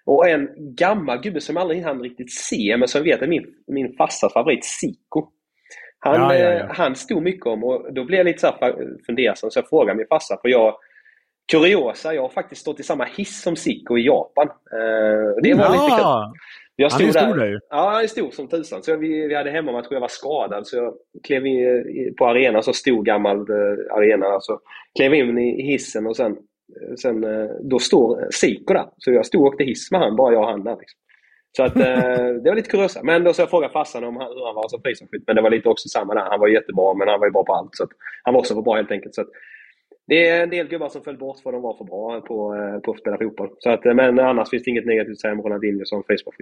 S3: och en gammal gubbe som jag aldrig hann riktigt se men som vet är min, min farsas favorit, Siko. Han, ja, ja, ja. Eh, han stod mycket om och då blev jag lite så fundersam så jag frågade min farsa för jag Kuriosa, jag har faktiskt stått i samma hiss som Siko i Japan. Eh, det var ja. lite kul.
S2: Jag stod han är stor där. där
S3: Ja, han är stor som tusan. Så vi, vi hade hemmamatch och jag var skadad så jag klev in på arenan, så stor gammal eh, arena. Alltså, klev in i hissen och sen, eh, sen eh, då står Siko där. Så jag stod och åkte hiss med han, bara jag och han där. Liksom. Så att, <laughs> det var lite kuriosa. Men då så jag frågade farsan om hur han var som frisparksskytt. Men det var lite också samma där. Han var jättebra, men han var ju bra på allt. Så han var också för bra helt enkelt. Så att, det är en del gubbar som föll bort för att de var för bra på, eh, på att spela fotboll. Så att, eh, men annars finns det inget negativt att säga om Ronaldinho som Facebook.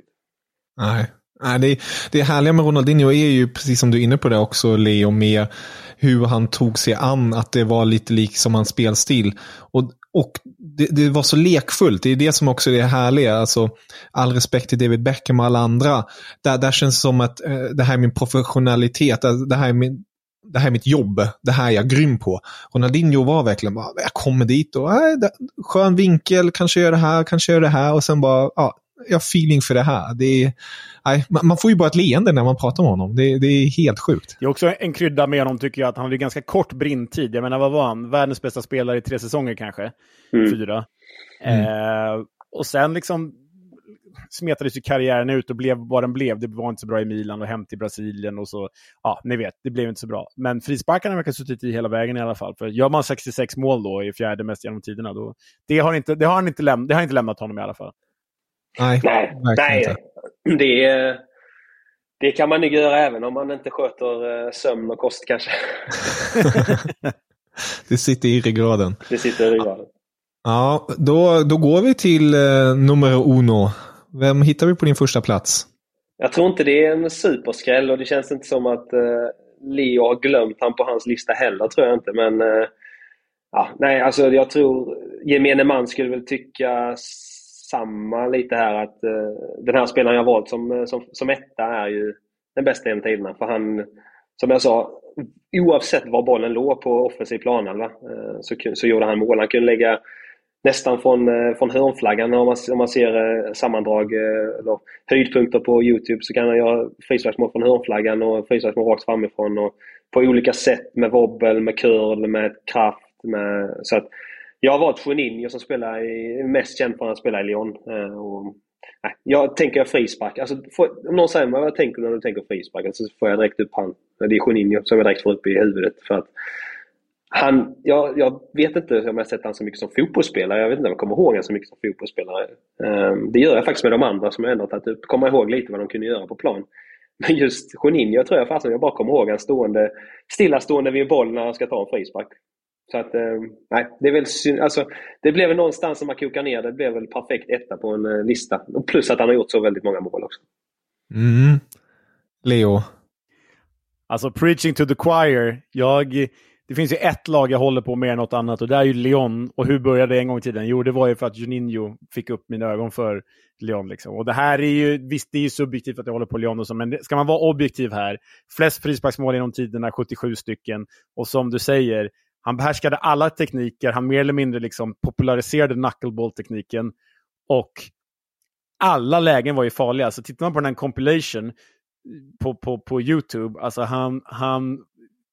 S1: Nej. Nej, det, det härliga med Ronaldinho är ju, precis som du är inne på det också, Leo, med hur han tog sig an, att det var lite lik som hans spelstil. Och, och det, det, var så lekfullt, det är det som också är det härliga. Alltså, all respekt till David Beckham och alla andra. Där, där känns det som att eh, det här är min professionalitet, alltså, det här är min, det här är mitt jobb, det här är jag grym på. Ronaldinho var verkligen bara, jag kommer dit och äh, skön vinkel, kanske gör det här, kanske gör det här och sen bara, ja, jag har feeling för det här. Det är, nej, man får ju bara ett leende när man pratar med honom. Det, det, är helt sjukt.
S2: Det är också en krydda med honom tycker jag, att han hade ganska kort brintid. Jag menar, vad var han? Världens bästa spelare i tre säsonger kanske? Mm. Fyra. Mm. Eh, och sen liksom smetades ju karriären ut och blev vad den blev. Det var inte så bra i Milan och hem till Brasilien och så. Ja, ni vet, det blev inte så bra. Men frisparkarna verkar ha suttit i hela vägen i alla fall. För gör man 66 mål då i fjärde mest genom tiderna, då, det, har inte, det, har han inte läm det har inte lämnat honom i alla fall.
S1: Nej,
S3: nej, nej. Det, det kan man nog göra även om man inte sköter eh, sömn och kost kanske. <laughs>
S1: det sitter i ryggraden.
S3: Det sitter i ryggraden.
S1: Ja, då, då går vi till eh, nummer uno. Vem hittar vi på din första plats?
S3: Jag tror inte det är en superskräll och det känns inte som att eh, Leo har glömt han på hans lista heller, tror jag inte. Men eh, ja, nej, alltså jag tror gemene man skulle väl tycka samma lite här att uh, den här spelaren jag valt som, eh, som, som etta är ju den bästa genom tiderna. För han, som jag sa, oavsett var bollen låg på offensiv planhalva uh, eh, så, så gjorde han mål. Han kunde lägga nästan från, eh, från hörnflaggan om man, om man ser eh, sammandrag eh, eller höjdpunkter på Youtube så kan han göra frisparksmål från hörnflaggan och frisparksmål rakt framifrån. Och på olika sätt med wobbel, med curl, med kraft. Med, så att, jag har varit Juninho som spelar i, mest känd för att han spelar i Lyon. Och, nej, jag tänker frispark. Alltså, får, om någon säger mig vad jag tänker när du tänker frispark så alltså, får jag direkt upp han. Det är Juninho som jag direkt får upp i huvudet. För att han, jag, jag vet inte om jag har sett honom så mycket som fotbollsspelare. Jag vet inte om jag kommer ihåg honom så mycket som fotbollsspelare. Um, det gör jag faktiskt med de andra som jag ändå tagit upp. Kommer ihåg lite vad de kunde göra på plan. Men just Juninho tror jag fasen jag bara kommer ihåg han stående, stillastående vid boll när han ska ta en frispark. Så att, eh, nej, det är väl synd. Alltså, det blev väl någonstans som man kokar ner det, blev väl perfekt etta på en eh, lista. plus att han har gjort så väldigt många mål också.
S1: Mm. Leo?
S2: Alltså, preaching to the choir. Jag, det finns ju ett lag jag håller på mer än något annat och det är ju Lyon. Och hur började det en gång i tiden? Jo, det var ju för att Juninho fick upp mina ögon för Lyon. Liksom. Och det här är ju, visst det är ju subjektivt att jag håller på Lyon och så, men det, ska man vara objektiv här, flest frisparksmål genom tiderna, 77 stycken. Och som du säger, han behärskade alla tekniker, han mer eller mindre liksom populariserade knuckleball-tekniken. Och alla lägen var ju farliga. Så tittar man på den här compilation på, på, på YouTube, alltså han, han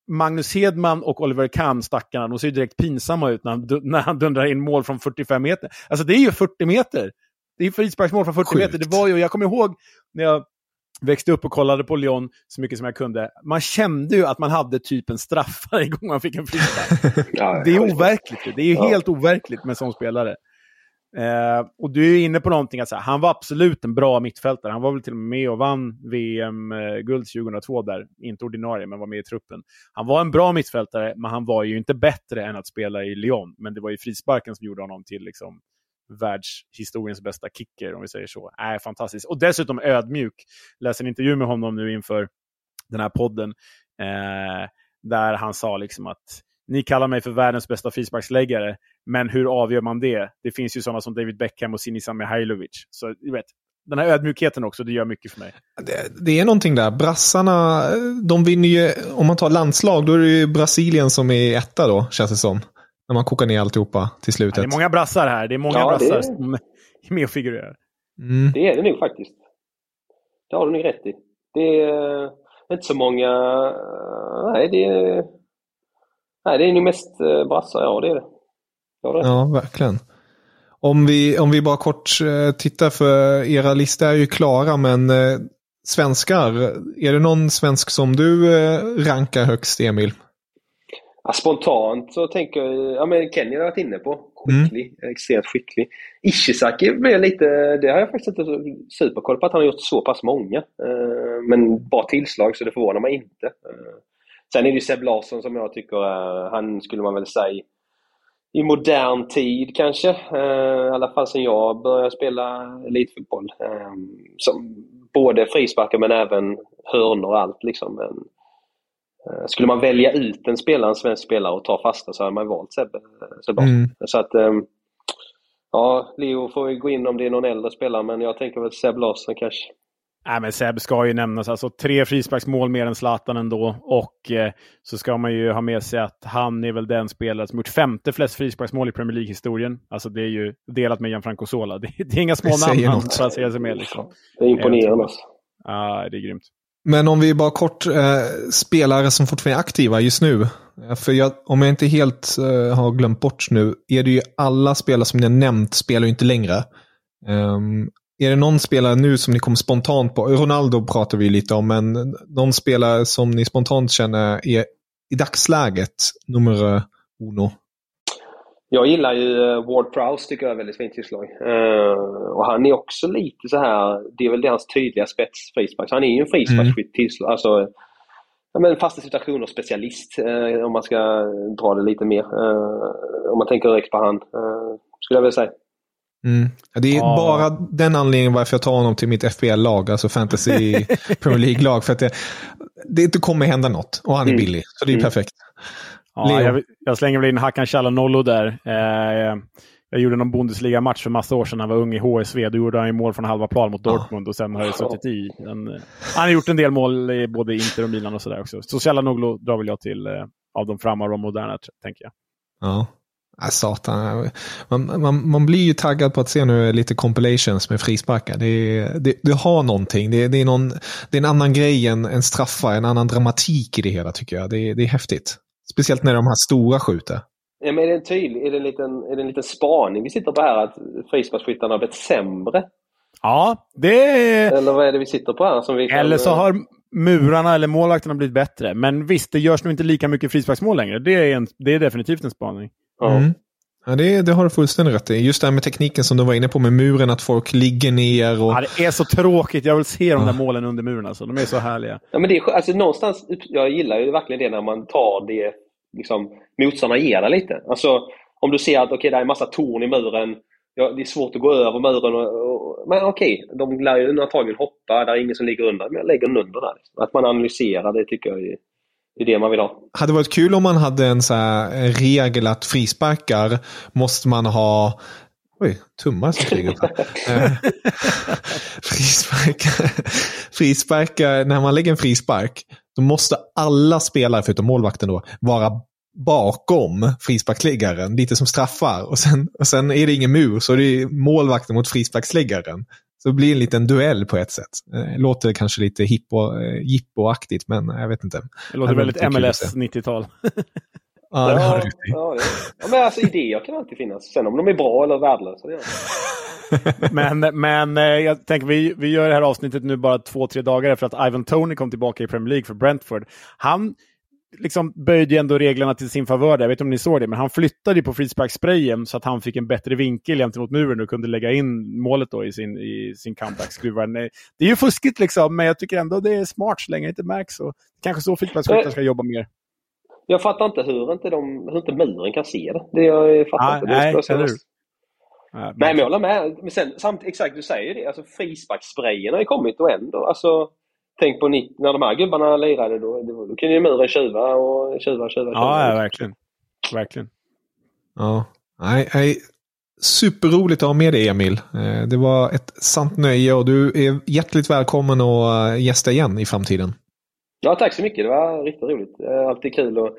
S2: Magnus Hedman och Oliver Kahn, stackarna, de ser ju direkt pinsamma ut när han, när han dundrar in mål från 45 meter. Alltså det är ju 40 meter! Det är frisparksmål från 40 Sjukt. meter. Det var ju, jag kommer ihåg när jag växte upp och kollade på Lyon så mycket som jag kunde. Man kände ju att man hade typ en straff <laughs> varje gång man fick en frispark. <laughs> det är overkligt. Det är ju ja. helt overkligt med sån spelare. Eh, och du är inne på någonting, att han var absolut en bra mittfältare. Han var väl till och med med och vann VM-guld 2002 där. Inte ordinarie, men var med i truppen. Han var en bra mittfältare, men han var ju inte bättre än att spela i Lyon. Men det var ju frisparken som gjorde honom till liksom, världshistoriens bästa kicker, om vi säger så. Äh, fantastiskt. Och dessutom ödmjuk. Läser en intervju med honom nu inför den här podden, eh, där han sa liksom att ni kallar mig för världens bästa frisparksläggare, men hur avgör man det? Det finns ju sådana som David Beckham och Sinisa Mihailovic. Så du vet, den här ödmjukheten också, det gör mycket för mig.
S1: Det, det, är någonting där. Brassarna, de vinner ju, om man tar landslag, då är det ju Brasilien som är etta då, känns det som. När man kokar ner alltihopa till slutet. Ja,
S2: det är många brassar här. Det är många ja, brassar är... som är med och figurerar.
S3: Mm. Det är det nog faktiskt. Det har du nog rätt i. Det är inte så många... Nej, det är... Nej, det är nog mest eh, brassar, ja det är det.
S1: Ja, verkligen. Om vi, om vi bara kort eh, tittar för era listor är ju klara, men eh, svenskar, är det någon svensk som du rankar högst, Emil?
S3: Ja, spontant så tänker jag, ja men Kenny har jag varit inne på. Skicklig, mm. extremt skicklig. Ishizaki blev lite, det har jag faktiskt inte superkoll på att han har gjort så pass många. Eh, men bra tillslag så det förvånar mig inte. Eh, sen är det ju Seb Larsson som jag tycker, eh, han skulle man väl säga i modern tid kanske. I alla fall sen jag började spela elitfotboll. Som både frisparkar men även hörnor och allt liksom. Men, Eh, skulle man välja ut en spelare, en svensk spelare och ta fasta så hade man valt Sebbe. Sebbe. Mm. Så att, ehm, ja, Leo får gå in om det är någon äldre spelare, men jag tänker väl Seb Larsson kanske.
S2: Nej, men Seb ska ju nämnas. Alltså tre frisparksmål mer än Zlatan ändå. Och eh, så ska man ju ha med sig att han är väl den spelare som gjort femte flest frisparksmål i Premier League-historien. Alltså det är ju delat med Gianfranco Sola. <laughs> Det, det är inga små namn han placerar sig med. Liksom.
S3: Det är imponerande.
S2: Alltså. Ja, det är grymt.
S1: Men om vi bara kort, eh, spelare som fortfarande är aktiva just nu. För jag, om jag inte helt eh, har glömt bort nu, är det ju alla spelare som ni har nämnt spelar ju inte längre. Um, är det någon spelare nu som ni kommer spontant på? Ronaldo pratar vi lite om, men någon spelare som ni spontant känner är i dagsläget nummer uno?
S3: Jag gillar ju eh, Ward Prowse, tycker jag är väldigt fint tillslag. Uh, och han är också lite så här, det är väl hans tydliga spets frispark. Så han är ju en frisparksskytt, mm. alltså ja, men fasta situationer specialist uh, om man ska dra det lite mer. Uh, om man tänker direkt på han, skulle jag vilja säga.
S1: Mm. Det är ah. bara den anledningen varför jag tar honom till mitt FBL-lag, alltså Fantasy <laughs> Premier League-lag. För att det, det inte kommer hända något och han är mm. billig, så det är mm. perfekt.
S2: Ja, jag, jag, slänger väl in Hakan Calhanoglu där. Eh, jag gjorde någon Bundesliga-match för massa år sedan när han var ung i HSV. Då gjorde han ju mål från halva plan mot Dortmund och sen har jag suttit i. En, han har gjort en del mål i både Inter och Milan och sådär också. Så Calhanoglu drar väl jag till eh, av de framme och moderna, tänker jag.
S1: Ja. Ja, satan. Man, man, man blir ju taggad på att se nu lite compilations med frisparkar. Det, det, det har någonting. Det, det, är någon, det är en annan grej än, än straffar, en annan dramatik i det hela tycker jag. Det, det är häftigt. Speciellt när de här stora skjuter.
S3: Ja, men är det en tydlig, är det en liten, är det en liten spaning vi sitter på här att frisparksskyttarna har blivit sämre?
S2: Ja, det
S3: Eller vad är det vi sitter på här? Som vi
S2: kan... Eller så har murarna eller målvakterna blivit bättre. Men visst, det görs nog inte lika mycket frisparksmål längre. Det är, en, det är definitivt en spaning.
S1: Ja. Mm. Ja, det, det har du fullständigt rätt i. Just det här med tekniken som du var inne på med muren, att folk ligger ner. Och...
S2: Ja, det är så tråkigt. Jag vill se de där målen under muren. Alltså. De är så härliga.
S3: Ja, men det är, alltså, någonstans, jag gillar ju verkligen det när man tar det liksom, motståndarna ger lite. Alltså, om du ser att okay, det är en massa torn i muren, ja, det är svårt att gå över muren. Och, och, men okej, okay, de lär ju antagligen hoppa, det är ingen som ligger under, men jag lägger den under där. Att man analyserar, det tycker jag är, det är det man vill ha.
S1: Hade varit kul om man hade en så en regel att frisparkar måste man ha Oj, tummar som flyger upp här. <laughs> <laughs> frisparkar, frisparkar, när man lägger en frispark, då måste alla spelare, förutom målvakten då, vara bakom frisparksläggaren, lite som straffar. Och sen, och sen är det ingen mur, så det är målvakten mot frisparksläggaren. Så det blir en liten duell på ett sätt. Eh, låter kanske lite hippo, eh, jippoaktigt, men jag vet inte.
S2: Det låter väldigt MLS 90-tal. <laughs>
S3: ja, det har ja, ja, men alltså idéer kan alltid finnas. Sen om de är bra eller värdelösa, det <laughs>
S2: men, men eh, jag tänker vi, vi gör det här avsnittet nu bara två, tre dagar efter att Ivan Tony kom tillbaka i Premier League för Brentford. Han liksom böjde ju ändå reglerna till sin favör. Jag vet inte om ni såg det, men han flyttade på frisparkssprayen så att han fick en bättre vinkel gentemot muren och kunde lägga in målet då i sin, i sin comeback-skruvar. Det är ju fuskigt liksom, men jag tycker ändå det är smart så länge det inte märks. Och kanske så frisparksskyttar ska jobba mer.
S3: Jag fattar inte hur inte, de, hur inte muren kan se det. Det jag fattar ah, inte. Det
S2: nej, eller
S3: Nej, men jag håller med. Men sen, samt, exakt, du säger det. Alltså, frisparkssprayen har ju kommit och ändå. Alltså, Tänk på när de här gubbarna lirade, då, då, då kunde ju muren tjuva och tjuva, tjuva, tjuva.
S2: Ja, ja, verkligen. Verkligen.
S1: Ja, nej, nej. Superroligt att ha med dig Emil. Eh, det var ett sant nöje och du är hjärtligt välkommen att eh, gästa igen i framtiden.
S3: Ja, tack så mycket. Det var riktigt roligt. Alltid kul att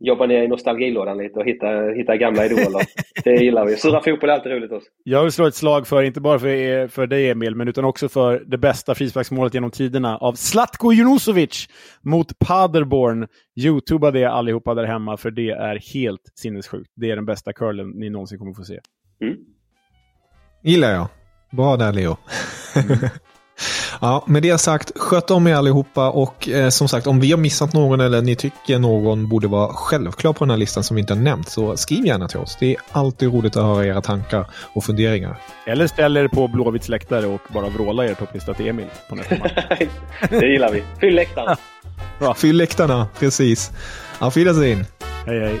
S3: jobba ner i nostalgilådan lite och hitta, hitta gamla idoler. <laughs> Det gillar vi. Surra fotboll är alltid roligt också.
S2: Jag vill slå ett slag för, inte bara för, för dig Emil, men utan också för det bästa frisparksmålet genom tiderna av Zlatko Junusovic mot Paderborn. Youtuba det allihopa där hemma, för det är helt sinnessjukt. Det är den bästa curlen ni någonsin kommer få se. Mm.
S1: Gillar jag. Bra där Leo. Mm. <laughs> Ja, med det sagt, sköt om er allihopa och eh, som sagt, om vi har missat någon eller ni tycker någon borde vara självklar på den här listan som vi inte har nämnt, så skriv gärna till oss. Det är alltid roligt att höra era tankar och funderingar.
S2: Eller ställ er på Blåvitts läktare och bara vråla er topplista till Emil på nästa match. <laughs>
S3: det gillar vi. Fyll läktarna.
S1: Ja, Fyll läktarna, precis. Auf Wiedersehen.
S2: Hej, hej.